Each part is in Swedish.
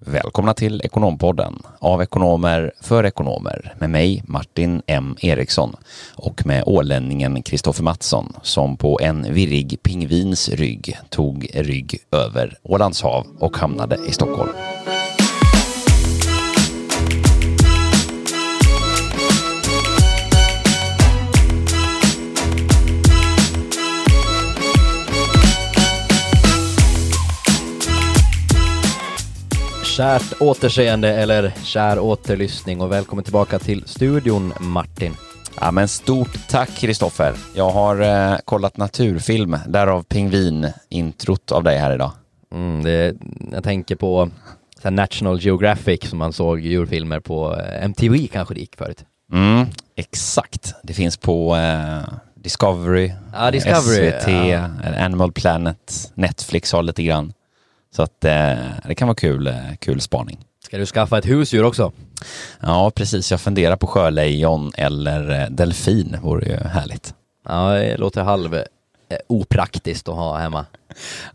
Välkomna till Ekonompodden av ekonomer för ekonomer med mig Martin M Eriksson och med ålänningen Kristoffer Mattsson som på en virrig pingvins rygg tog rygg över Ålands hav och hamnade i Stockholm. Kärt återseende eller kär återlyssning och välkommen tillbaka till studion Martin. Ja, men stort tack Kristoffer. Jag har eh, kollat naturfilm, därav pingvin-introt av dig här idag. Mm, det, jag tänker på så National Geographic som man såg djurfilmer på eh, MTV kanske det gick förut. Mm, exakt. Det finns på eh, Discovery, Ja, Discovery, SVT, ja. Animal Planet, Netflix har lite grann. Så att eh, det kan vara kul, eh, kul spaning. Ska du skaffa ett husdjur också? Ja, precis. Jag funderar på sjölejon eller eh, delfin. Vore ju härligt. Ja, det låter halv opraktiskt att ha hemma.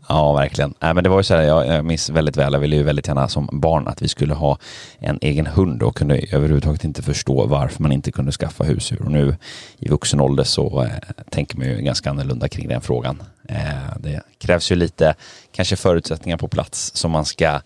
Ja, verkligen. Nej, men det var ju så här, jag, jag minns väldigt väl, jag ville ju väldigt gärna som barn att vi skulle ha en egen hund och kunde överhuvudtaget inte förstå varför man inte kunde skaffa husdjur. Och nu i vuxen ålder så eh, tänker man ju ganska annorlunda kring den frågan. Eh, det krävs ju lite kanske förutsättningar på plats som man ska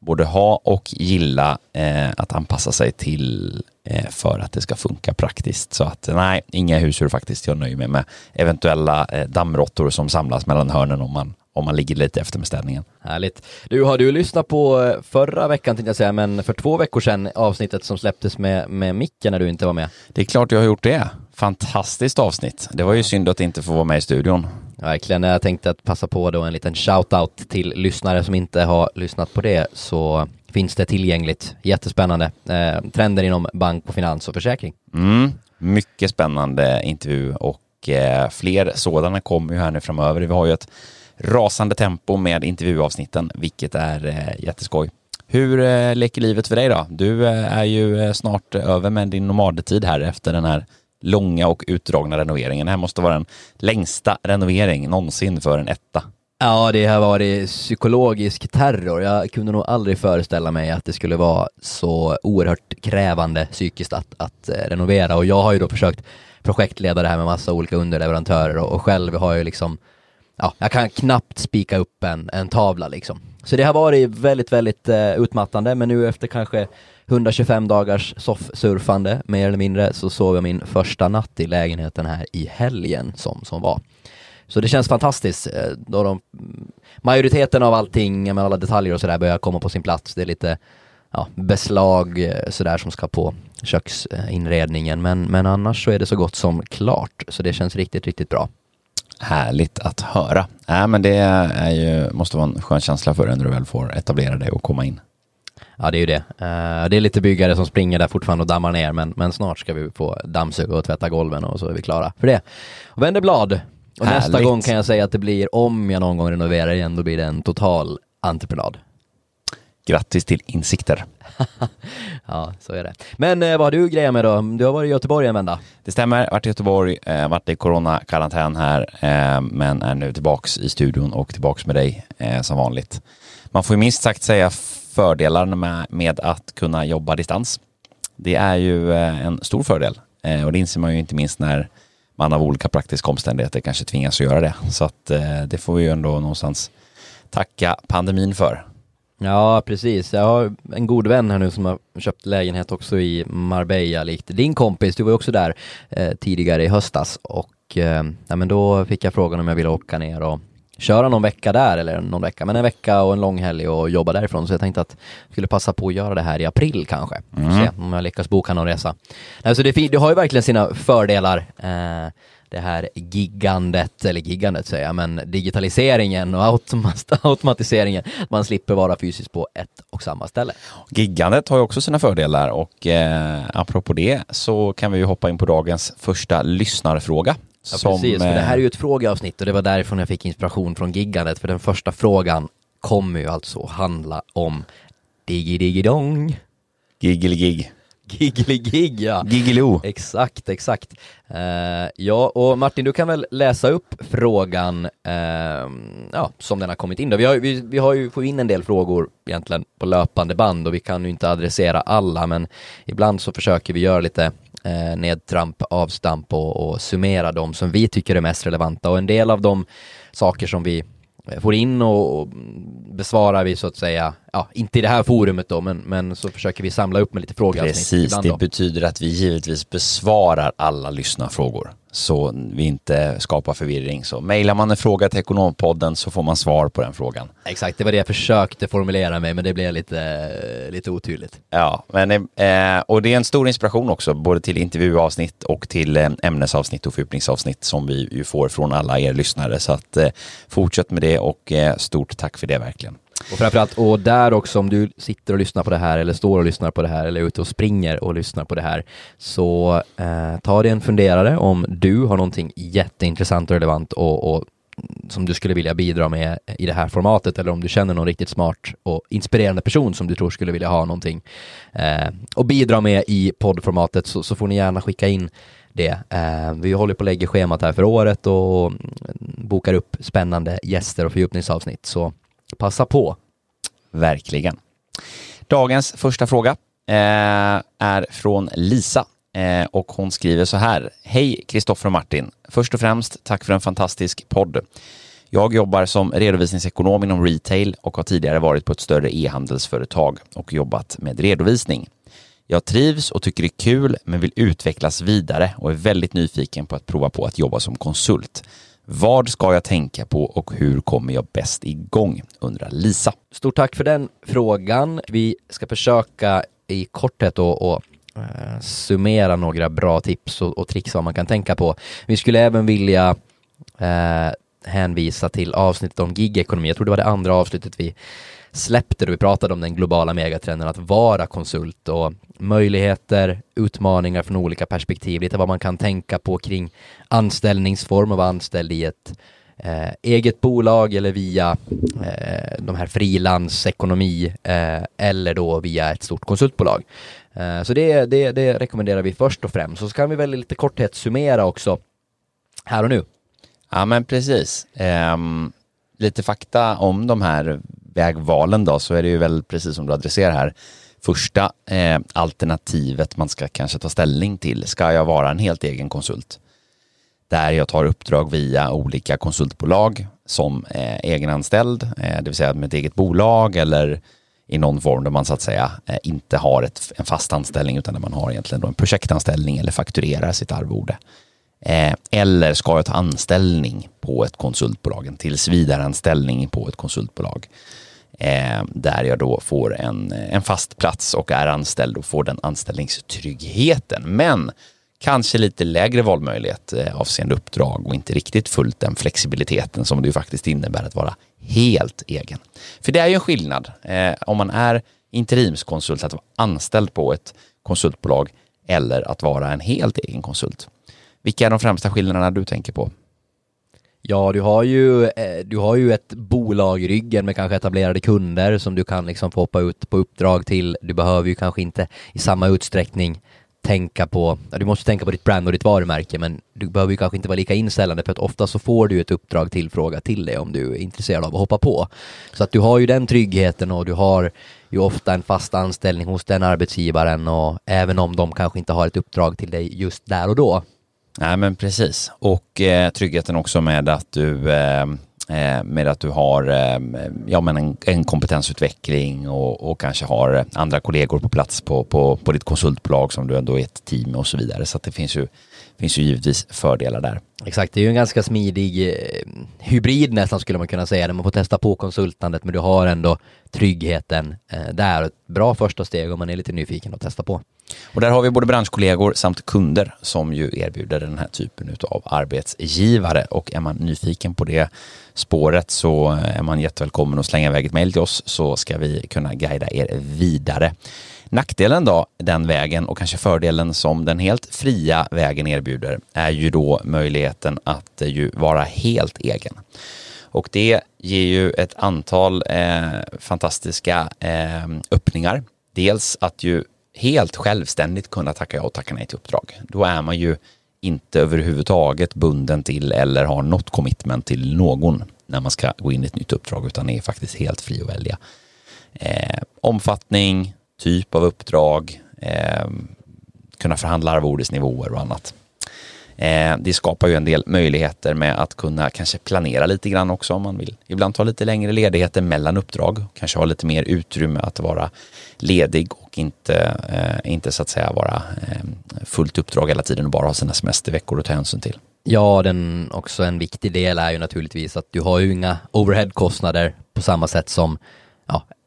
både ha och gilla eh, att anpassa sig till eh, för att det ska funka praktiskt. Så att nej, inga husdjur faktiskt. Jag nöjer mig med eventuella dammråttor som samlas mellan hörnen om man, om man ligger lite efter med städningen. Härligt. Du, har du lyssnat på förra veckan tänkte jag säga, men för två veckor sedan avsnittet som släpptes med, med Micke när du inte var med? Det är klart jag har gjort det. Fantastiskt avsnitt. Det var ju synd att inte få vara med i studion. Verkligen, jag tänkte att passa på då en liten shout-out till lyssnare som inte har lyssnat på det så finns det tillgängligt. Jättespännande. Eh, trender inom bank och finans och försäkring. Mm. Mycket spännande intervju och eh, fler sådana kommer ju här nu framöver. Vi har ju ett rasande tempo med intervjuavsnitten, vilket är eh, jätteskoj. Hur eh, leker livet för dig då? Du eh, är ju eh, snart över med din nomadtid här efter den här långa och utdragna renoveringen. Det här måste vara den längsta renovering någonsin för en etta. Ja, det har varit psykologisk terror. Jag kunde nog aldrig föreställa mig att det skulle vara så oerhört krävande psykiskt att, att eh, renovera och jag har ju då försökt projektleda det här med massa olika underleverantörer och, och själv har jag ju liksom ja, jag kan knappt spika upp en, en tavla liksom. Så det har varit väldigt, väldigt eh, utmattande, men nu efter kanske 125 dagars soffsurfande, mer eller mindre, så sov jag min första natt i lägenheten här i helgen som, som var. Så det känns fantastiskt, eh, då de, majoriteten av allting, med alla detaljer och sådär, börjar komma på sin plats. Det är lite ja, beslag eh, sådär som ska på köksinredningen, men, men annars så är det så gott som klart, så det känns riktigt, riktigt bra. Härligt att höra. Äh, men det är ju, måste vara en skön känsla för dig när du väl får etablera dig och komma in. Ja, det är ju det. Eh, det är lite byggare som springer där fortfarande och dammar ner, men, men snart ska vi få dammsuga och tvätta golven och så är vi klara för det. Och vänder blad. Och Härligt. nästa gång kan jag säga att det blir, om jag någon gång renoverar igen, då blir det en total entreprenad. Grattis till insikter. Ja, så är det. Men eh, vad har du grejer med då? Du har varit i Göteborg en vända. Det stämmer, varit i Göteborg, eh, varit i coronakarantän här, eh, men är nu tillbaks i studion och tillbaks med dig eh, som vanligt. Man får ju minst sagt säga fördelarna med, med att kunna jobba distans. Det är ju eh, en stor fördel eh, och det inser man ju inte minst när man av olika praktiska omständigheter kanske tvingas att göra det. Så att eh, det får vi ju ändå någonstans tacka pandemin för. Ja, precis. Jag har en god vän här nu som har köpt lägenhet också i Marbella, likt din kompis. Du var ju också där eh, tidigare i höstas och eh, ja, men då fick jag frågan om jag ville åka ner och köra någon vecka där, eller någon vecka, men en vecka och en lång helg och jobba därifrån. Så jag tänkte att jag skulle passa på att göra det här i april kanske. Mm. Se om jag lyckas boka någon resa. Alltså det, det har ju verkligen sina fördelar. Eh, det här giggandet, eller giggandet säger jag, men digitaliseringen och automa- automatiseringen. Man slipper vara fysiskt på ett och samma ställe. Giggandet har ju också sina fördelar och eh, apropå det så kan vi ju hoppa in på dagens första lyssnarfråga. Ja, precis, för det här är eh, ju ett frågeavsnitt och det var därifrån jag fick inspiration från giggandet, för den första frågan kommer ju alltså handla om diggi-diggi-dong. Giggeli-gig. Giggly gig ja. Giggiloo. Exakt, exakt. Uh, ja, och Martin, du kan väl läsa upp frågan uh, ja, som den har kommit in. Då. Vi, har, vi, vi har ju fått in en del frågor egentligen på löpande band och vi kan ju inte adressera alla, men ibland så försöker vi göra lite uh, nedtramp, avstamp och, och summera de som vi tycker är mest relevanta och en del av de saker som vi får in och besvarar vi så att säga, ja, inte i det här forumet då, men, men så försöker vi samla upp med lite frågor. Precis, det betyder att vi givetvis besvarar alla lyssnarfrågor så vi inte skapar förvirring. Så mejlar man en fråga till Ekonompodden så får man svar på den frågan. Exakt, det var det jag försökte formulera mig, men det blev lite, lite otydligt. Ja, men, eh, och det är en stor inspiration också, både till intervjuavsnitt och till eh, ämnesavsnitt och fördjupningsavsnitt som vi ju får från alla er lyssnare. Så att eh, fortsätt med det och stort tack för det verkligen. Och framförallt, och där också om du sitter och lyssnar på det här eller står och lyssnar på det här eller är ute och springer och lyssnar på det här så eh, ta dig en funderare om du har någonting jätteintressant och relevant och, och som du skulle vilja bidra med i det här formatet eller om du känner någon riktigt smart och inspirerande person som du tror skulle vilja ha någonting eh, och bidra med i poddformatet så, så får ni gärna skicka in det. Eh, vi håller på att lägga schemat här för året och mm, bokar upp spännande gäster och fördjupningsavsnitt så Passa på. Verkligen. Dagens första fråga eh, är från Lisa eh, och hon skriver så här. Hej Kristoffer och Martin. Först och främst tack för en fantastisk podd. Jag jobbar som redovisningsekonom inom retail och har tidigare varit på ett större e-handelsföretag och jobbat med redovisning. Jag trivs och tycker det är kul men vill utvecklas vidare och är väldigt nyfiken på att prova på att jobba som konsult. Vad ska jag tänka på och hur kommer jag bäst igång? undrar Lisa. Stort tack för den frågan. Vi ska försöka i korthet och, och eh, summera några bra tips och, och tricks vad man kan tänka på. Vi skulle även vilja eh, hänvisa till avsnittet om gigekonomi. Jag tror det var det andra avsnittet vi släppte då vi pratade om den globala megatrenden att vara konsult och möjligheter, utmaningar från olika perspektiv, lite vad man kan tänka på kring anställningsform och vara anställd i ett eh, eget bolag eller via eh, de här frilansekonomi eh, eller då via ett stort konsultbolag. Eh, så det, det, det rekommenderar vi först och främst. Så kan vi väl lite korthet summera också här och nu. Ja men precis. Um, lite fakta om de här vägvalen då så är det ju väl precis som du adresserar här. Första eh, alternativet man ska kanske ta ställning till, ska jag vara en helt egen konsult? Där jag tar uppdrag via olika konsultbolag som eh, egenanställd, eh, det vill säga med ett eget bolag eller i någon form där man så att säga eh, inte har ett, en fast anställning utan där man har egentligen då en projektanställning eller fakturerar sitt arvode. Eh, eller ska jag ta anställning på ett konsultbolag, en tillsvidareanställning på ett konsultbolag. Eh, där jag då får en, eh, en fast plats och är anställd och får den anställningstryggheten. Men kanske lite lägre valmöjlighet avseende uppdrag och inte riktigt fullt den flexibiliteten som det ju faktiskt innebär att vara helt egen. För det är ju en skillnad eh, om man är interimskonsult, att vara anställd på ett konsultbolag eller att vara en helt egen konsult. Vilka är de främsta skillnaderna du tänker på? Ja, du har ju, eh, du har ju ett bolag i ryggen med kanske etablerade kunder som du kan liksom få hoppa ut på uppdrag till. Du behöver ju kanske inte i samma utsträckning tänka på, du måste tänka på ditt brand och ditt varumärke men du behöver ju kanske inte vara lika inställande för att ofta så får du ett uppdrag tillfråga till dig om du är intresserad av att hoppa på. Så att du har ju den tryggheten och du har ju ofta en fast anställning hos den arbetsgivaren och även om de kanske inte har ett uppdrag till dig just där och då Nej men precis. Och eh, tryggheten också med att du eh, eh, med att du har eh, ja, men en, en kompetensutveckling och, och, kanske har andra kollegor på plats på, på, på ditt konsultbolag som du ändå är ett team med och så vidare. Så det finns ju, finns ju givetvis fördelar där. Exakt, det är ju en ganska smidig eh, hybrid nästan skulle man kunna säga, där man får testa på konsultandet men du har ändå tryggheten eh, där. Ett bra första steg om man är lite nyfiken att testa på. Och där har vi både branschkollegor samt kunder som ju erbjuder den här typen av arbetsgivare och är man nyfiken på det spåret så är man jättevälkommen att slänga iväg ett mejl till oss så ska vi kunna guida er vidare. Nackdelen då, den vägen och kanske fördelen som den helt fria vägen erbjuder är ju då möjligheten att eh, ju vara helt egen. Och det ger ju ett antal eh, fantastiska eh, öppningar. Dels att ju helt självständigt kunna tacka ja och tacka nej till uppdrag. Då är man ju inte överhuvudtaget bunden till eller har något commitment till någon när man ska gå in i ett nytt uppdrag utan är faktiskt helt fri att välja. Eh, omfattning, typ av uppdrag, eh, kunna förhandla arvodesnivåer och annat. Eh, det skapar ju en del möjligheter med att kunna kanske planera lite grann också om man vill. Ibland ta lite längre ledigheter mellan uppdrag, kanske ha lite mer utrymme att vara ledig och inte, eh, inte så att säga vara eh, fullt uppdrag hela tiden och bara ha sina semesterveckor att ta hänsyn till. Ja, den också en viktig del är ju naturligtvis att du har ju inga overheadkostnader på samma sätt som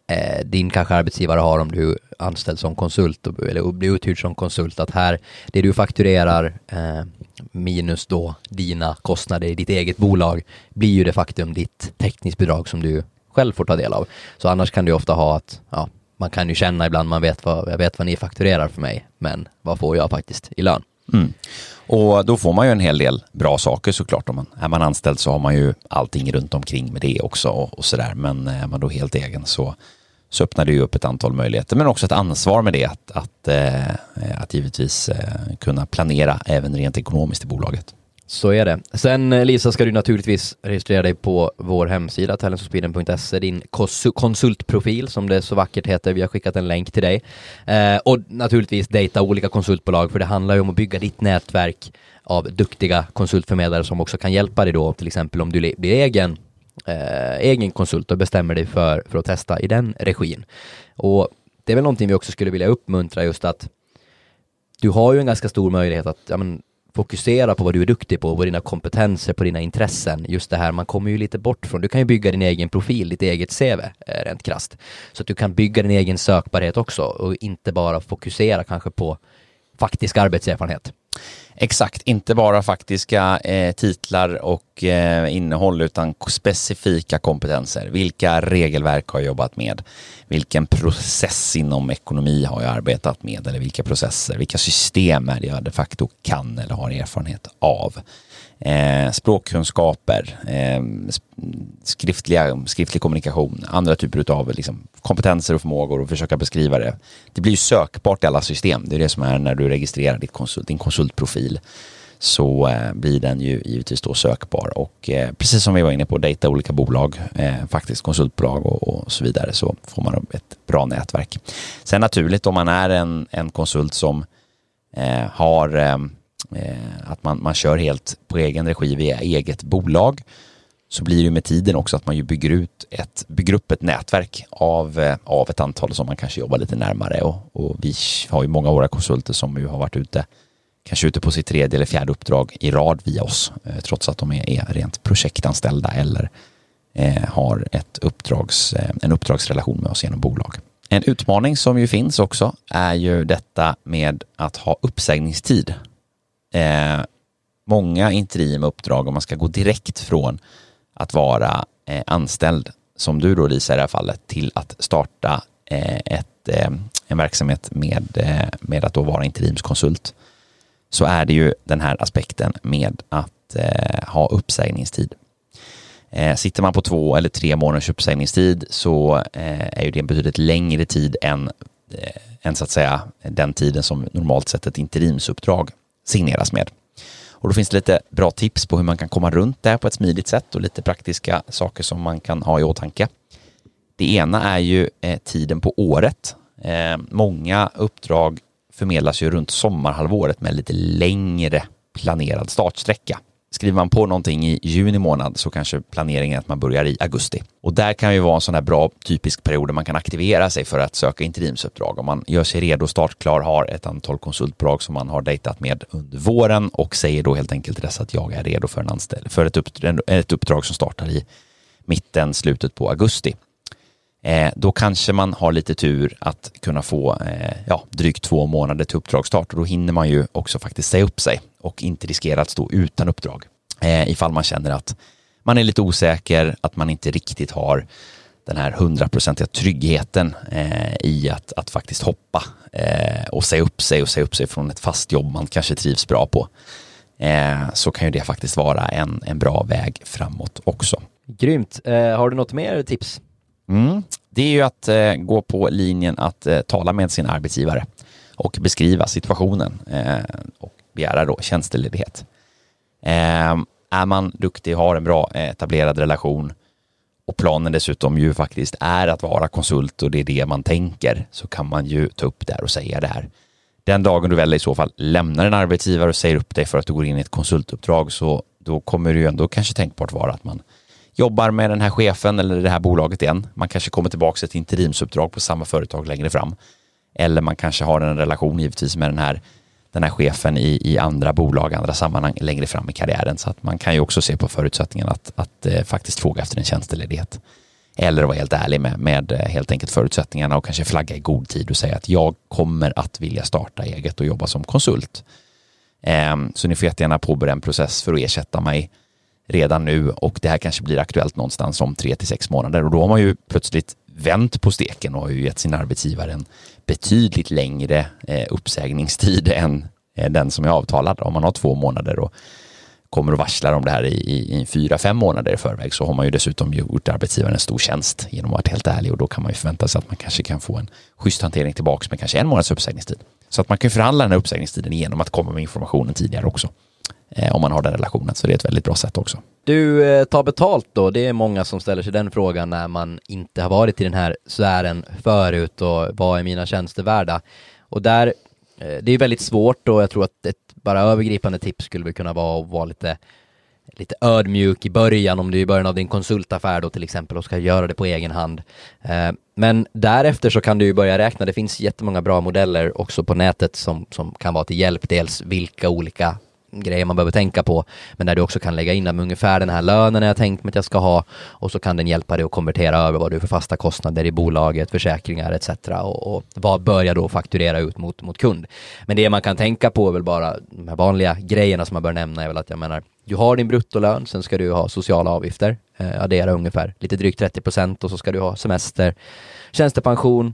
eh, din kanske arbetsgivare har om du anställs anställd som konsult eller blir uthyrd som konsult. Att här, det du fakturerar eh, minus då dina kostnader i ditt eget bolag blir ju det faktum ditt täckningsbidrag som du själv får ta del av. Så annars kan du ofta ha att ja, man kan ju känna ibland man vet vad, jag vet vad ni fakturerar för mig, men vad får jag faktiskt i lön? Mm. Och då får man ju en hel del bra saker såklart. Om man, är man anställd så har man ju allting runt omkring med det också och, och sådär. Men är man då helt egen så, så öppnar det ju upp ett antal möjligheter. Men också ett ansvar med det att, att, eh, att givetvis eh, kunna planera även rent ekonomiskt i bolaget. Så är det. Sen eh, Lisa ska du naturligtvis registrera dig på vår hemsida talentspeeden.se, din konsultprofil som det så vackert heter. Vi har skickat en länk till dig. Eh, och naturligtvis dejta olika konsultbolag för det handlar ju om att bygga ditt nätverk av duktiga konsultförmedlare som också kan hjälpa dig då, till exempel om du blir egen, eh, egen konsult och bestämmer dig för, för att testa i den regin. Och det är väl någonting vi också skulle vilja uppmuntra just att du har ju en ganska stor möjlighet att ja, men, fokusera på vad du är duktig på, på dina kompetenser, på dina intressen. Just det här, man kommer ju lite bort från, du kan ju bygga din egen profil, ditt eget CV, eh, rent krasst. Så att du kan bygga din egen sökbarhet också och inte bara fokusera kanske på faktisk arbetserfarenhet. Exakt, inte bara faktiska eh, titlar och eh, innehåll utan specifika kompetenser. Vilka regelverk har jag jobbat med? Vilken process inom ekonomi har jag arbetat med? Eller vilka processer, vilka system är det jag de facto kan eller har erfarenhet av? Eh, språkkunskaper, eh, skriftliga, skriftlig kommunikation, andra typer av liksom, kompetenser och förmågor och försöka beskriva det. Det blir ju sökbart i alla system. Det är det som är när du registrerar ditt konsult, din konsultprofil så eh, blir den ju givetvis då sökbar och eh, precis som vi var inne på, dejta olika bolag, eh, faktiskt konsultbolag och, och, så vidare så får man ett bra nätverk. Sen naturligt om man är en, en konsult som eh, har eh, Eh, att man, man kör helt på egen regi via eget bolag så blir det med tiden också att man ju bygger, ut ett, bygger upp ett nätverk av, eh, av ett antal som man kanske jobbar lite närmare och, och vi har ju många av våra konsulter som ju har varit ute kanske ute på sitt tredje eller fjärde uppdrag i rad via oss eh, trots att de är, är rent projektanställda eller eh, har ett uppdrags, eh, en uppdragsrelation med oss genom bolag. En utmaning som ju finns också är ju detta med att ha uppsägningstid. Eh, många interimuppdrag, om man ska gå direkt från att vara eh, anställd, som du då Lisa i det här fallet, till att starta eh, ett, eh, en verksamhet med, eh, med att då vara interimskonsult, så är det ju den här aspekten med att eh, ha uppsägningstid. Eh, sitter man på två eller tre månaders uppsägningstid så eh, är ju det en betydligt längre tid än, eh, än så att säga den tiden som normalt sett ett interimsuppdrag signeras med. Och då finns det lite bra tips på hur man kan komma runt det på ett smidigt sätt och lite praktiska saker som man kan ha i åtanke. Det ena är ju eh, tiden på året. Eh, många uppdrag förmedlas ju runt sommarhalvåret med lite längre planerad startsträcka. Skriver man på någonting i juni månad så kanske planeringen är att man börjar i augusti. Och där kan ju vara en sån här bra typisk period där man kan aktivera sig för att söka interimsuppdrag. Om man gör sig redo, startklar, har ett antal konsultbolag som man har dejtat med under våren och säger då helt enkelt till dess att jag är redo för, en anställ för ett, uppdrag, ett uppdrag som startar i mitten, slutet på augusti. Eh, då kanske man har lite tur att kunna få eh, ja, drygt två månader till uppdragsstart och då hinner man ju också faktiskt säga upp sig och inte riskera att stå utan uppdrag. Eh, ifall man känner att man är lite osäker, att man inte riktigt har den här hundraprocentiga tryggheten eh, i att, att faktiskt hoppa eh, och säga upp sig och säga upp sig från ett fast jobb man kanske trivs bra på. Eh, så kan ju det faktiskt vara en, en bra väg framåt också. Grymt. Eh, har du något mer tips? Mm. Det är ju att eh, gå på linjen att tala med sin arbetsgivare och beskriva situationen eh, och begära då tjänsteledighet. Eh, är man duktig, har en bra eh, etablerad relation och planen dessutom ju faktiskt är att vara konsult och det är det man tänker så kan man ju ta upp det och säga det här. Den dagen du väl i så fall lämnar en arbetsgivare och säger upp dig för att du går in i ett konsultuppdrag så då kommer det ju ändå kanske tänkbart vara att man jobbar med den här chefen eller det här bolaget igen. Man kanske kommer tillbaka till ett interimsuppdrag på samma företag längre fram. Eller man kanske har en relation givetvis med den här, den här chefen i, i andra bolag, andra sammanhang längre fram i karriären. Så att man kan ju också se på förutsättningarna att, att eh, faktiskt fråga efter en tjänsteledighet. Eller vara helt ärlig med, med eh, helt enkelt förutsättningarna och kanske flagga i god tid och säga att jag kommer att vilja starta eget och jobba som konsult. Eh, så ni får jättegärna påbörja en process för att ersätta mig redan nu och det här kanske blir aktuellt någonstans om tre till sex månader och då har man ju plötsligt vänt på steken och har ju gett sin arbetsgivare en betydligt längre eh, uppsägningstid än eh, den som är avtalad. Om man har två månader och kommer och varslar om det här i, i, i fyra, fem månader i förväg så har man ju dessutom gjort arbetsgivaren en stor tjänst genom att vara helt ärlig och då kan man ju förvänta sig att man kanske kan få en schysst hantering tillbaks med kanske en månads uppsägningstid. Så att man kan förhandla den här uppsägningstiden genom att komma med informationen tidigare också. Eh, om man har den relationen. Så det är ett väldigt bra sätt också. Du, eh, tar betalt då. Det är många som ställer sig den frågan när man inte har varit i den här sfären förut och vad är mina tjänster värda? Och där, eh, det är väldigt svårt och jag tror att ett bara övergripande tips skulle väl kunna vara att vara lite lite ödmjuk i början om du är i början av din konsultaffär då till exempel och ska göra det på egen hand. Men därefter så kan du ju börja räkna. Det finns jättemånga bra modeller också på nätet som, som kan vara till hjälp. Dels vilka olika grejer man behöver tänka på. Men där du också kan lägga in ungefär den här lönen jag tänkt mig att jag ska ha och så kan den hjälpa dig att konvertera över vad du för fasta kostnader i bolaget, försäkringar etc. Och, och vad bör jag då fakturera ut mot, mot kund. Men det man kan tänka på är väl bara de här vanliga grejerna som man bör nämna är väl att jag menar du har din bruttolön, sen ska du ha sociala avgifter, eh, addera ungefär lite drygt 30 procent och så ska du ha semester, tjänstepension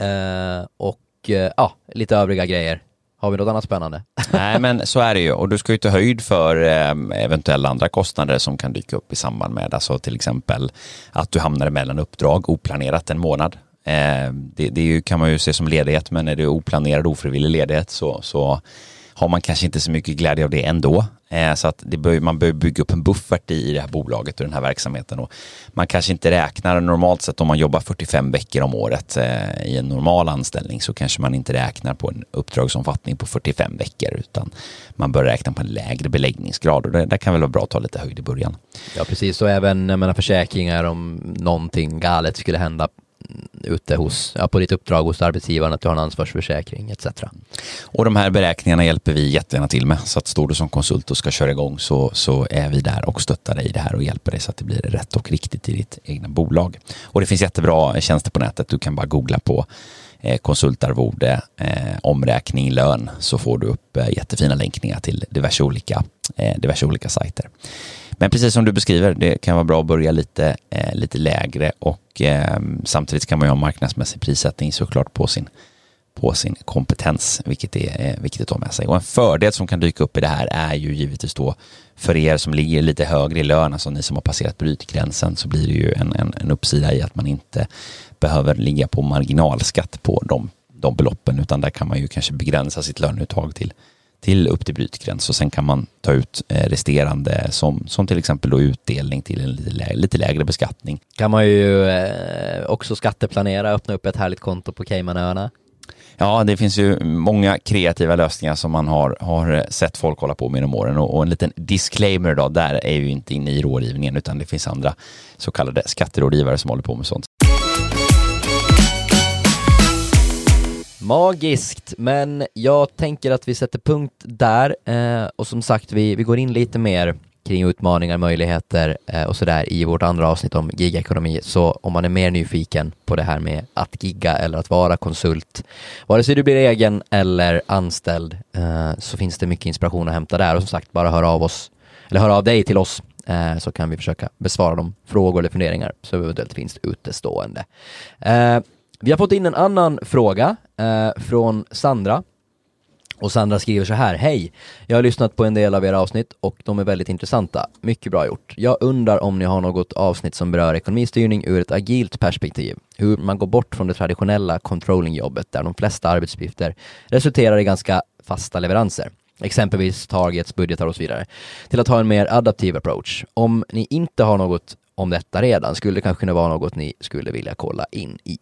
eh, och eh, ja, lite övriga grejer. Har vi något annat spännande? Nej, men så är det ju. Och du ska ju ta höjd för eh, eventuella andra kostnader som kan dyka upp i samband med, alltså till exempel att du hamnar emellan uppdrag oplanerat en månad. Eh, det, det ju, kan man ju se som ledighet, men är det oplanerad ofrivillig ledighet så, så har man kanske inte så mycket glädje av det ändå. Eh, så att bör, man behöver bygga upp en buffert i det här bolaget och den här verksamheten. Och man kanske inte räknar normalt sett om man jobbar 45 veckor om året eh, i en normal anställning så kanske man inte räknar på en uppdragsomfattning på 45 veckor utan man bör räkna på en lägre beläggningsgrad och det, det kan väl vara bra att ta lite höjd i början. Ja precis och även jag menar, försäkringar om någonting galet skulle hända ute hos, ja, på ditt uppdrag hos arbetsgivaren att du har en ansvarsförsäkring etc. Och de här beräkningarna hjälper vi jättegärna till med. Så att står du som konsult och ska köra igång så, så är vi där och stöttar dig i det här och hjälper dig så att det blir rätt och riktigt i ditt egna bolag. Och det finns jättebra tjänster på nätet. Du kan bara googla på eh, konsultarvode, eh, omräkning, lön så får du upp eh, jättefina länkningar till diverse olika, eh, diverse olika sajter. Men precis som du beskriver, det kan vara bra att börja lite, eh, lite lägre och eh, samtidigt kan man ju ha marknadsmässig prissättning såklart på sin, på sin kompetens, vilket är eh, viktigt att ha med sig. Och en fördel som kan dyka upp i det här är ju givetvis då för er som ligger lite högre i lön, alltså ni som har passerat brytgränsen, så blir det ju en, en, en uppsida i att man inte behöver ligga på marginalskatt på de, de beloppen, utan där kan man ju kanske begränsa sitt löneuttag till till upp till brytgräns och sen kan man ta ut eh, resterande som, som till exempel då utdelning till en lite lägre, lite lägre beskattning. Kan man ju eh, också skatteplanera, öppna upp ett härligt konto på Caymanöarna. Ja, det finns ju många kreativa lösningar som man har, har sett folk hålla på med genom åren och, och en liten disclaimer då, där är ju inte inne i rådgivningen utan det finns andra så kallade skatterådgivare som håller på med sånt. Magiskt, men jag tänker att vi sätter punkt där eh, och som sagt vi, vi går in lite mer kring utmaningar, möjligheter eh, och sådär i vårt andra avsnitt om gigekonomi. Så om man är mer nyfiken på det här med att gigga eller att vara konsult, vare sig du blir egen eller anställd, eh, så finns det mycket inspiration att hämta där och som sagt bara hör av oss eller hör av dig till oss eh, så kan vi försöka besvara de frågor eller funderingar som eventuellt finns utestående. Eh, vi har fått in en annan fråga eh, från Sandra Och Sandra skriver så här, hej! Jag har lyssnat på en del av era avsnitt och de är väldigt intressanta. Mycket bra gjort. Jag undrar om ni har något avsnitt som berör ekonomistyrning ur ett agilt perspektiv. Hur man går bort från det traditionella controllingjobbet där de flesta arbetsuppgifter resulterar i ganska fasta leveranser. Exempelvis targets, budgetar och så vidare. Till att ha en mer adaptiv approach. Om ni inte har något om detta redan skulle det kanske kunna vara något ni skulle vilja kolla in i.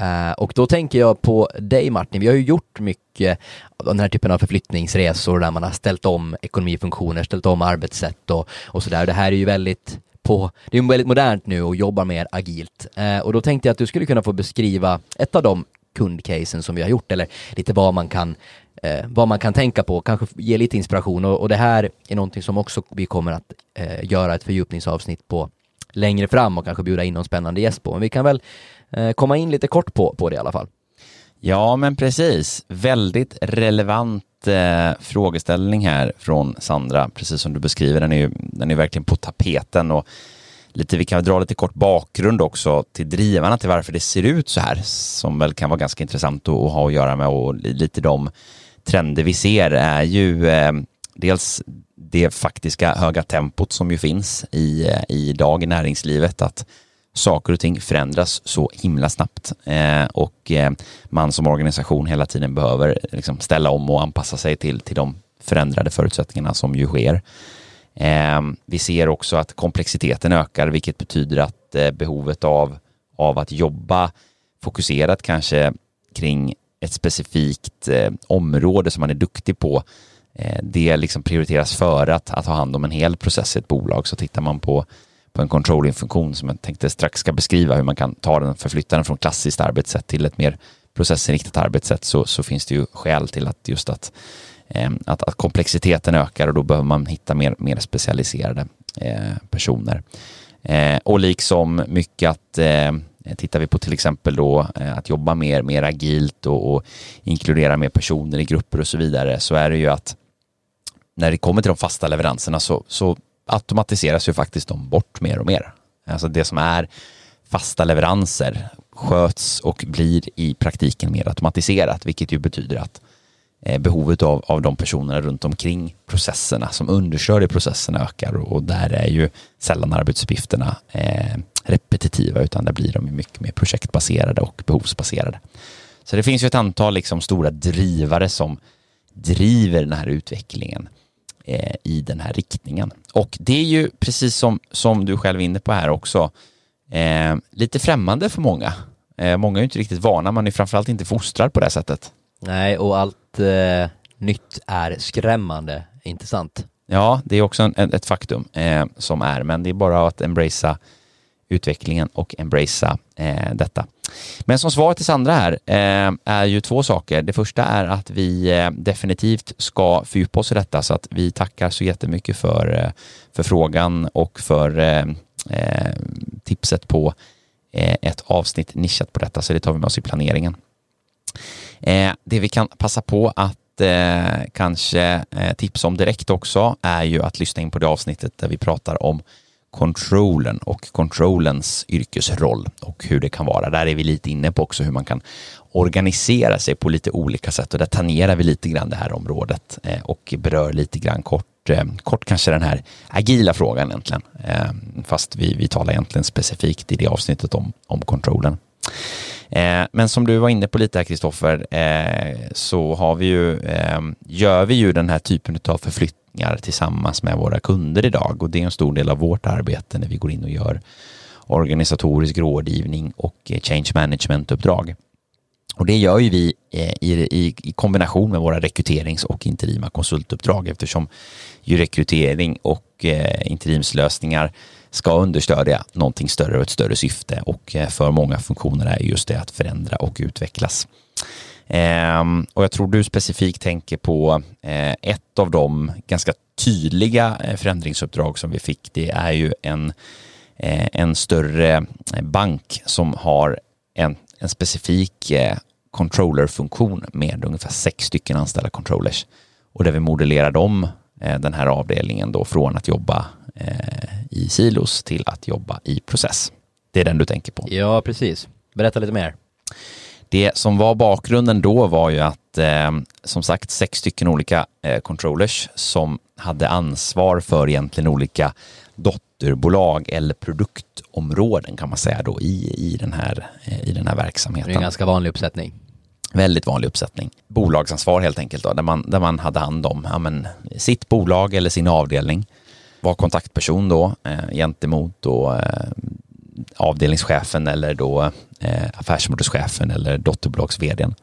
Uh, och då tänker jag på dig Martin, vi har ju gjort mycket av den här typen av förflyttningsresor där man har ställt om ekonomifunktioner, ställt om arbetssätt och, och sådär. Det här är ju väldigt på, det är väldigt modernt nu och jobbar mer agilt. Uh, och då tänkte jag att du skulle kunna få beskriva ett av de kundcasen som vi har gjort eller lite vad man kan eh, vad man kan tänka på, kanske ge lite inspiration och, och det här är någonting som också vi kommer att eh, göra ett fördjupningsavsnitt på längre fram och kanske bjuda in någon spännande gäst på. Men vi kan väl Eh, komma in lite kort på, på det i alla fall. Ja, men precis. Väldigt relevant eh, frågeställning här från Sandra, precis som du beskriver. Den är ju den är verkligen på tapeten och lite, vi kan dra lite kort bakgrund också till drivarna till varför det ser ut så här, som väl kan vara ganska intressant att, att ha att göra med och lite de trender vi ser är ju eh, dels det faktiska höga tempot som ju finns i, eh, i dag i näringslivet, att saker och ting förändras så himla snabbt eh, och eh, man som organisation hela tiden behöver liksom ställa om och anpassa sig till, till de förändrade förutsättningarna som ju sker. Eh, vi ser också att komplexiteten ökar, vilket betyder att eh, behovet av, av att jobba fokuserat kanske kring ett specifikt eh, område som man är duktig på Eh, det liksom prioriteras före att, att ha hand om en hel process i ett bolag. Så tittar man på, på en controlling-funktion som jag tänkte strax ska beskriva hur man kan ta den, förflytta den från klassiskt arbetssätt till ett mer processinriktat arbetssätt så, så finns det ju skäl till att just att, eh, att, att, komplexiteten ökar och då behöver man hitta mer, mer specialiserade eh, personer. Eh, och liksom mycket att eh, Tittar vi på till exempel då eh, att jobba mer, mer agilt och, och, inkludera mer personer i grupper och så vidare så är det ju att när det kommer till de fasta leveranserna så, så automatiseras ju faktiskt de bort mer och mer. Alltså det som är fasta leveranser sköts och blir i praktiken mer automatiserat, vilket ju betyder att eh, behovet av, av de personerna runt omkring processerna som understödjer processerna ökar och, och där är ju sällan arbetsuppgifterna eh, repetitiva utan där blir de mycket mer projektbaserade och behovsbaserade. Så det finns ju ett antal liksom stora drivare som driver den här utvecklingen eh, i den här riktningen. Och det är ju precis som, som du själv är inne på här också, eh, lite främmande för många. Eh, många är ju inte riktigt vana, man är framförallt inte fostrad på det sättet. Nej, och allt eh, nytt är skrämmande, inte sant? Ja, det är också en, ett faktum eh, som är, men det är bara att embracea utvecklingen och embracea eh, detta. Men som svar till Sandra här eh, är ju två saker. Det första är att vi eh, definitivt ska fördjupa oss i detta så att vi tackar så jättemycket för, eh, för frågan och för eh, eh tipset på eh, ett avsnitt nischat på detta så det tar vi med oss i planeringen. det vi kan passa på att kanske tipsa om direkt också är ju att lyssna in på det avsnittet där vi pratar om controllen och controllens yrkesroll och hur det kan vara. Där är vi lite inne på också hur man kan organisera sig på lite olika sätt och där tangerar vi lite grann det här området eh, och berör lite grann kort, eh, kort kanske den här agila frågan egentligen. Eh, fast vi, vi talar egentligen specifikt i det avsnittet om, om controllen. Men som du var inne på lite här Kristoffer, så har vi ju, gör vi ju den här typen av förflyttning lösningar tillsammans med våra kunder idag och det är en stor del av vårt arbete när vi går in och gör organisatorisk rådgivning och eh, change management-uppdrag. Och det gör ju vi eh, i, i, i, kombination med våra rekryterings och interima konsultuppdrag eftersom ju rekrytering och eh, interimslösningar ska understödja någonting större och ett större syfte och eh, för många funktioner är just det att förändra och utvecklas. Ehm, och jag tror du specifikt tänker på eh, ett av de ganska tydliga eh, förändringsuppdrag som vi fick. Det är ju en, eh, en större eh, bank som har en, en specifik eh, controllerfunktion med ungefär sex stycken anställda controllers. Och där vi modellerar dem den här avdelningen då från att jobba i silos till att jobba i process. Det är den du tänker på? Ja, precis. Berätta lite mer. Det som var bakgrunden då var ju att eh, som sagt sex stycken olika eh, controllers som hade ansvar för egentligen olika dotterbolag eller produktområden kan man säga då i, i, den, här, eh, i den här verksamheten. Det är en ganska vanlig uppsättning. Väldigt vanlig uppsättning. Bolagsansvar helt enkelt då, där man, där man hade hand om ja, men, sitt bolag eller sin avdelning. Var kontaktperson då eh, gentemot då, eh, avdelningschefen eller då eh, affärsområdeschefen eller dotterbolags-vdn.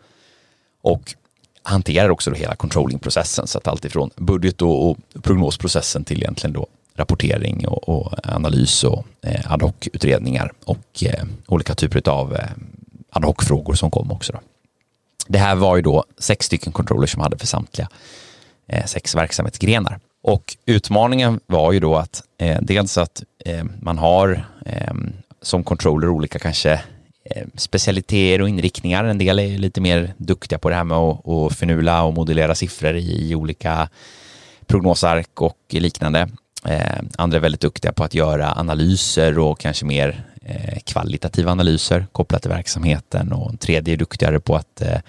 Och hanterar också då hela controllingprocessen, så att allt ifrån budget och, och prognosprocessen till egentligen då rapportering och, och analys och eh, ad hoc-utredningar och eh, olika typer av eh, ad hoc-frågor som kom också. Då. Det här var ju då sex stycken controllers som hade för samtliga eh, sex verksamhetsgrenar. Och utmaningen var ju då att eh, dels att eh, man har eh, som controller olika kanske eh, specialiteter och inriktningar. En del är lite mer duktiga på det här med att, att finula och modellera siffror i, i olika prognosark och liknande. Eh, andra är väldigt duktiga på att göra analyser och kanske mer eh, kvalitativa analyser kopplat till verksamheten och en tredje är duktigare på att, eh,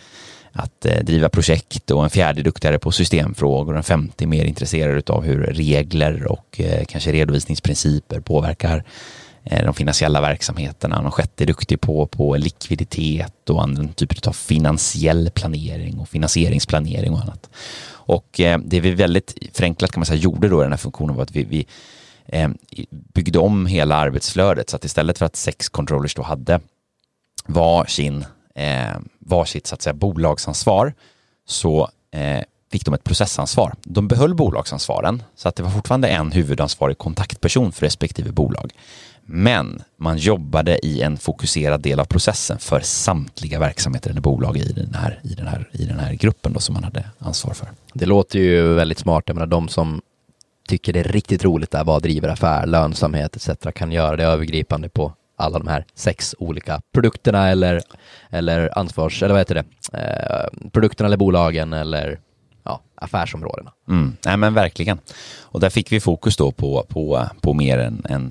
att eh, driva projekt och en fjärde är duktigare på systemfrågor och en femte är mer intresserad av hur regler och eh, kanske redovisningsprinciper påverkar Eh, de finansiella verksamheterna. de sjätte är duktig på, på likviditet och andra typer av finansiell planering och finansieringsplanering och annat. Och eh, det vi väldigt förenklat kan man säga gjorde då i den här funktionen var att vi, vi eh, byggde om hela arbetsflödet så att istället för att sex controllers då hade varsin, eh, varsitt så att säga bolagsansvar så eh, fick de ett processansvar. De behöll bolagsansvaren så att det var fortfarande en huvudansvarig kontaktperson för respektive bolag. Men man jobbade i en fokuserad del av processen för samtliga verksamheter eller bolag i den här, i den här, i den här gruppen då som man hade ansvar för. Det låter ju väldigt smart. Jag menar, de som tycker det är riktigt roligt där, vad driver affär, lönsamhet etc. kan göra det övergripande på alla de här sex olika produkterna eller, eller ansvars, eller vad heter det, eh, produkterna eller bolagen eller ja, affärsområdena. Mm. Nej men verkligen. Och där fick vi fokus då på, på, på mer än, än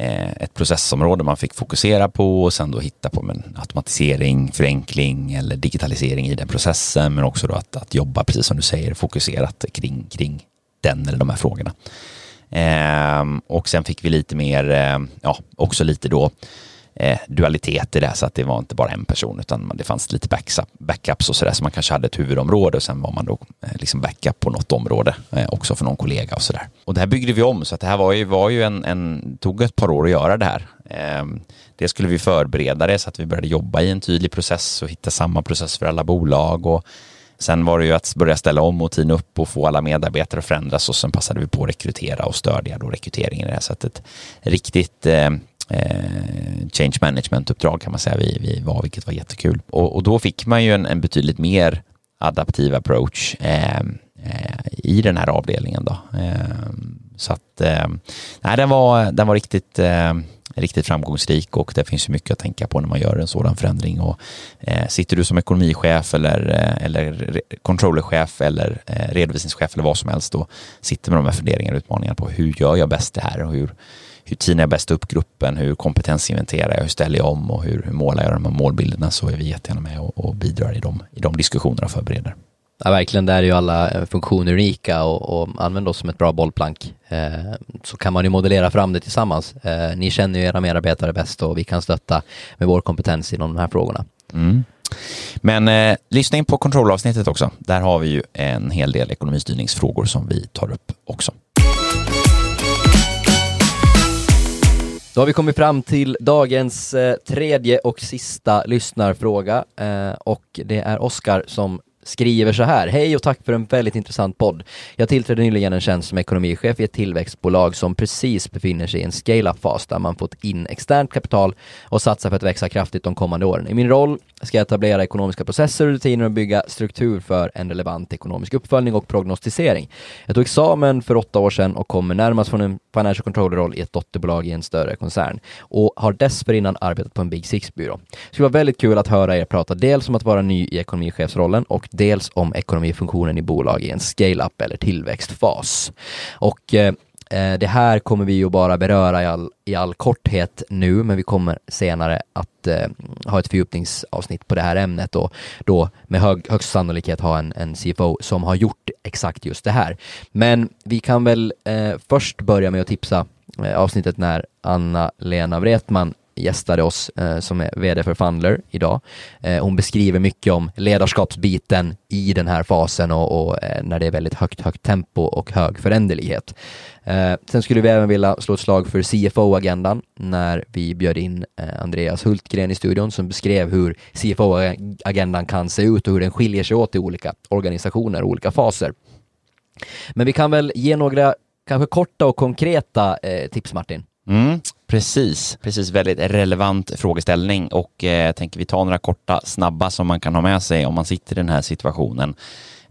Eh, ett processområde man fick fokusera på och sen då hitta på men, automatisering, förenkling eller digitalisering i den processen men också då att, att jobba, precis som du säger, fokuserat kring, kring den eller de här frågorna. Eh, och sen fick vi lite mer, eh, ja, också lite då eh, dualitet i det, så att det var inte bara en person utan det fanns lite backups och sådär, så man kanske hade ett huvudområde och sen var man då eh, liksom backup på något område eh, också för någon kollega och sådär. Och det här byggde vi om, så att det här var ju, var ju en, en, tog ett par år att göra det här. Ehm, det skulle vi förbereda det så att vi började jobba i en tydlig process och hitta samma process för alla bolag och Sen var det ju att börja ställa om och tina upp och få alla medarbetare att förändras och sen passade vi på att rekrytera och stödja då rekryteringen i det här sättet. Riktigt eh, eh, change management-uppdrag kan man säga vi, vi var, vilket var jättekul. Och, och då fick man ju en, en betydligt mer adaptiv approach eh, eh, i den här avdelningen då. Eh, så att, eh, nej, den var, den var riktigt eh, riktigt framgångsrik och det finns ju mycket att tänka på när man gör en sådan förändring. Och, eh, sitter du som ekonomichef eller, eh, eller controllerchef eller eh, redovisningschef eller vad som helst då sitter med de här funderingarna och utmaningarna på hur gör jag bäst det här och hur, hur tinar jag bäst upp gruppen, hur kompetensinventerar jag, hur ställer jag om och hur, hur målar jag de här målbilderna så är vi jättegärna med och, och bidrar i de, i de diskussionerna och förbereder. Ja, verkligen, där är ju alla funktioner unika och, och använd oss som ett bra bollplank. Eh, så kan man ju modellera fram det tillsammans. Eh, ni känner ju era medarbetare bäst och vi kan stötta med vår kompetens inom de här frågorna. Mm. Men eh, lyssna in på kontrollavsnittet också. Där har vi ju en hel del ekonomistyrningsfrågor som vi tar upp också. Då har vi kommit fram till dagens eh, tredje och sista lyssnarfråga eh, och det är Oskar som skriver så här. Hej och tack för en väldigt intressant podd. Jag tillträdde nyligen en tjänst som ekonomichef i ett tillväxtbolag som precis befinner sig i en scale-up-fas där man fått in externt kapital och satsar för att växa kraftigt de kommande åren. I min roll ska jag etablera ekonomiska processer och rutiner och bygga struktur för en relevant ekonomisk uppföljning och prognostisering. Jag tog examen för åtta år sedan och kommer närmast från en financial controller-roll i ett dotterbolag i en större koncern och har dessförinnan arbetat på en Big Six-byrå. Det skulle vara väldigt kul att höra er prata dels om att vara ny i ekonomichefsrollen och dels om ekonomifunktionen i bolag i en scale-up eller tillväxtfas. Och eh, det här kommer vi ju bara beröra i all, i all korthet nu, men vi kommer senare att eh, ha ett fördjupningsavsnitt på det här ämnet och då med hög, högst sannolikhet ha en, en CFO som har gjort exakt just det här. Men vi kan väl eh, först börja med att tipsa eh, avsnittet när Anna-Lena Wretman gästade oss eh, som är VD för Fundler idag. Eh, hon beskriver mycket om ledarskapsbiten i den här fasen och, och eh, när det är väldigt högt, högt tempo och hög föränderlighet. Eh, sen skulle vi även vilja slå ett slag för CFO-agendan när vi bjöd in eh, Andreas Hultgren i studion som beskrev hur CFO-agendan kan se ut och hur den skiljer sig åt i olika organisationer och olika faser. Men vi kan väl ge några kanske korta och konkreta eh, tips Martin? Mm, precis, precis. Väldigt relevant frågeställning och eh, jag tänker vi tar några korta, snabba som man kan ha med sig om man sitter i den här situationen.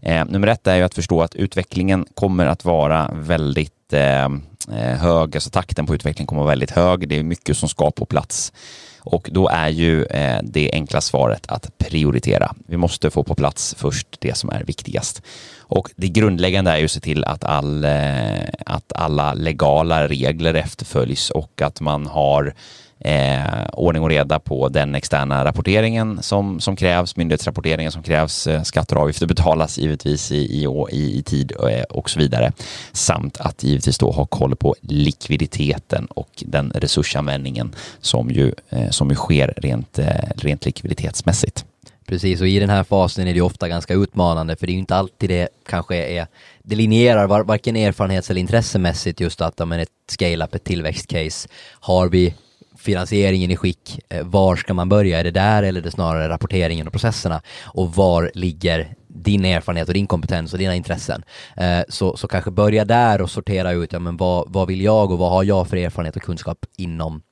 Eh, nummer ett är ju att förstå att utvecklingen kommer att vara väldigt eh, eh hög, alltså takten på utvecklingen kommer att vara väldigt hög. Det är mycket som ska på plats. Och då är ju eh, det enkla svaret att prioritera. Vi måste få på plats först det som är viktigast. Och det grundläggande är ju att se till att, all, eh, att alla legala regler efterföljs och att man har eh, ordning och reda på den externa rapporteringen som, som krävs, myndighetsrapporteringen som krävs, eh, skatter och avgifter betalas givetvis i, i, i, i tid och, eh, och så vidare. Samt att givetvis då ha koll på likviditeten och den resursanvändningen som ju, eh, som ju sker rent, eh, rent likviditetsmässigt. Precis, och i den här fasen är det ofta ganska utmanande för det är ju inte alltid det kanske är, det linjerar varken erfarenhets eller intressemässigt just att men ett scale-up, ett tillväxtcase, har vi finansieringen i skick, eh, var ska man börja? Är det där eller är det snarare rapporteringen och processerna? Och var ligger din erfarenhet och din kompetens och dina intressen. Eh, så, så kanske börja där och sortera ut, ja, men vad, vad vill jag och vad har jag för erfarenhet och kunskap inom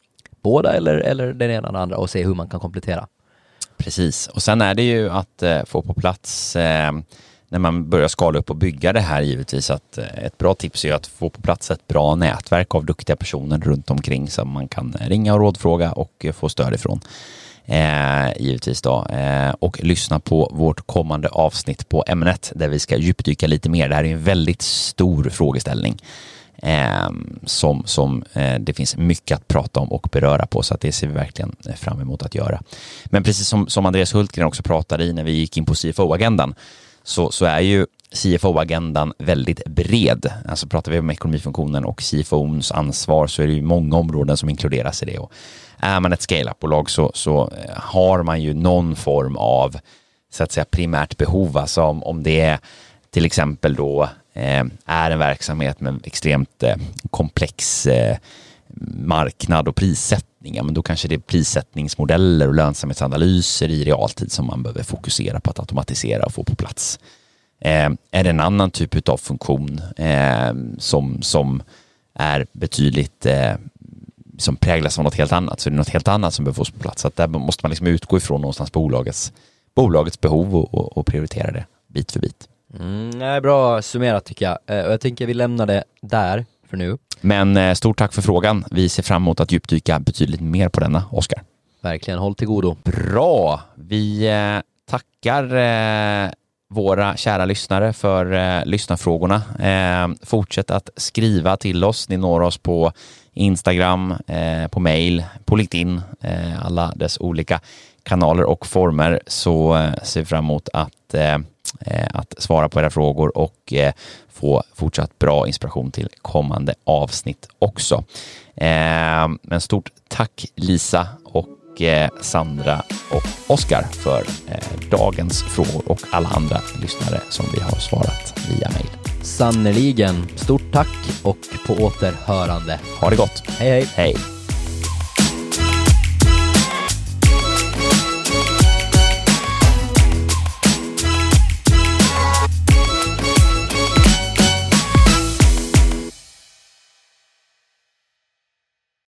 båda eller, eller den ena eller andra och se hur man kan komplettera. Precis, och sen är det ju att eh, få på plats eh, när man börjar skala upp och bygga det här givetvis att eh, ett bra tips är att få på plats ett bra nätverk av duktiga personer runt omkring som man kan eh, ringa och rådfråga och eh, få stöd ifrån. Eh, givetvis då. Eh, och lyssna på vårt kommande avsnitt på ämnet där vi ska djupdyka lite mer. Det här är en väldigt stor frågeställning eh, som, som eh, det finns mycket att prata om och beröra på så att det ser vi verkligen fram emot att göra. Men precis som, som Andreas Hultgren också pratade i när vi gick in på CFO-agendan så, så är ju CFO-agendan väldigt bred. Alltså pratar vi om ekonomifunktionen och CFOns ansvar så är det ju många områden som inkluderas i det. Och är man ett scale-up-bolag så, så eh, har man ju någon form av så att säga primärt behov, alltså om, om det är till exempel då eh, är en verksamhet med extremt eh, komplex eh, marknad och prissättning, ja, men då kanske det är prissättningsmodeller och lönsamhetsanalyser i realtid som man behöver fokusera på att automatisera och få på plats. Eh, är det en annan typ av funktion eh, som, som är betydligt eh, som präglas av något helt annat så är det något helt annat som behöver fås på plats. Så att där måste man liksom utgå ifrån någonstans bolagets, bolagets behov och, och, och prioritera det bit för bit. Mm, bra summerat tycker jag. Eh, och jag tänker vi lämnar det där för nu. Men eh, stort tack för frågan. Vi ser fram emot att djupdyka betydligt mer på denna, Oskar. Verkligen, håll till godo. Bra! Vi eh, tackar eh, våra kära lyssnare för eh, lyssnarfrågorna. Eh, fortsätt att skriva till oss. Ni når oss på Instagram, eh, på mail, på LinkedIn, eh, alla dess olika kanaler och former så ser vi fram emot att, att svara på era frågor och få fortsatt bra inspiration till kommande avsnitt också. Men stort tack Lisa och Sandra och Oskar för dagens frågor och alla andra lyssnare som vi har svarat via mail. Sannerligen. Stort tack och på återhörande. Ha det gott. Hej hej. Hej.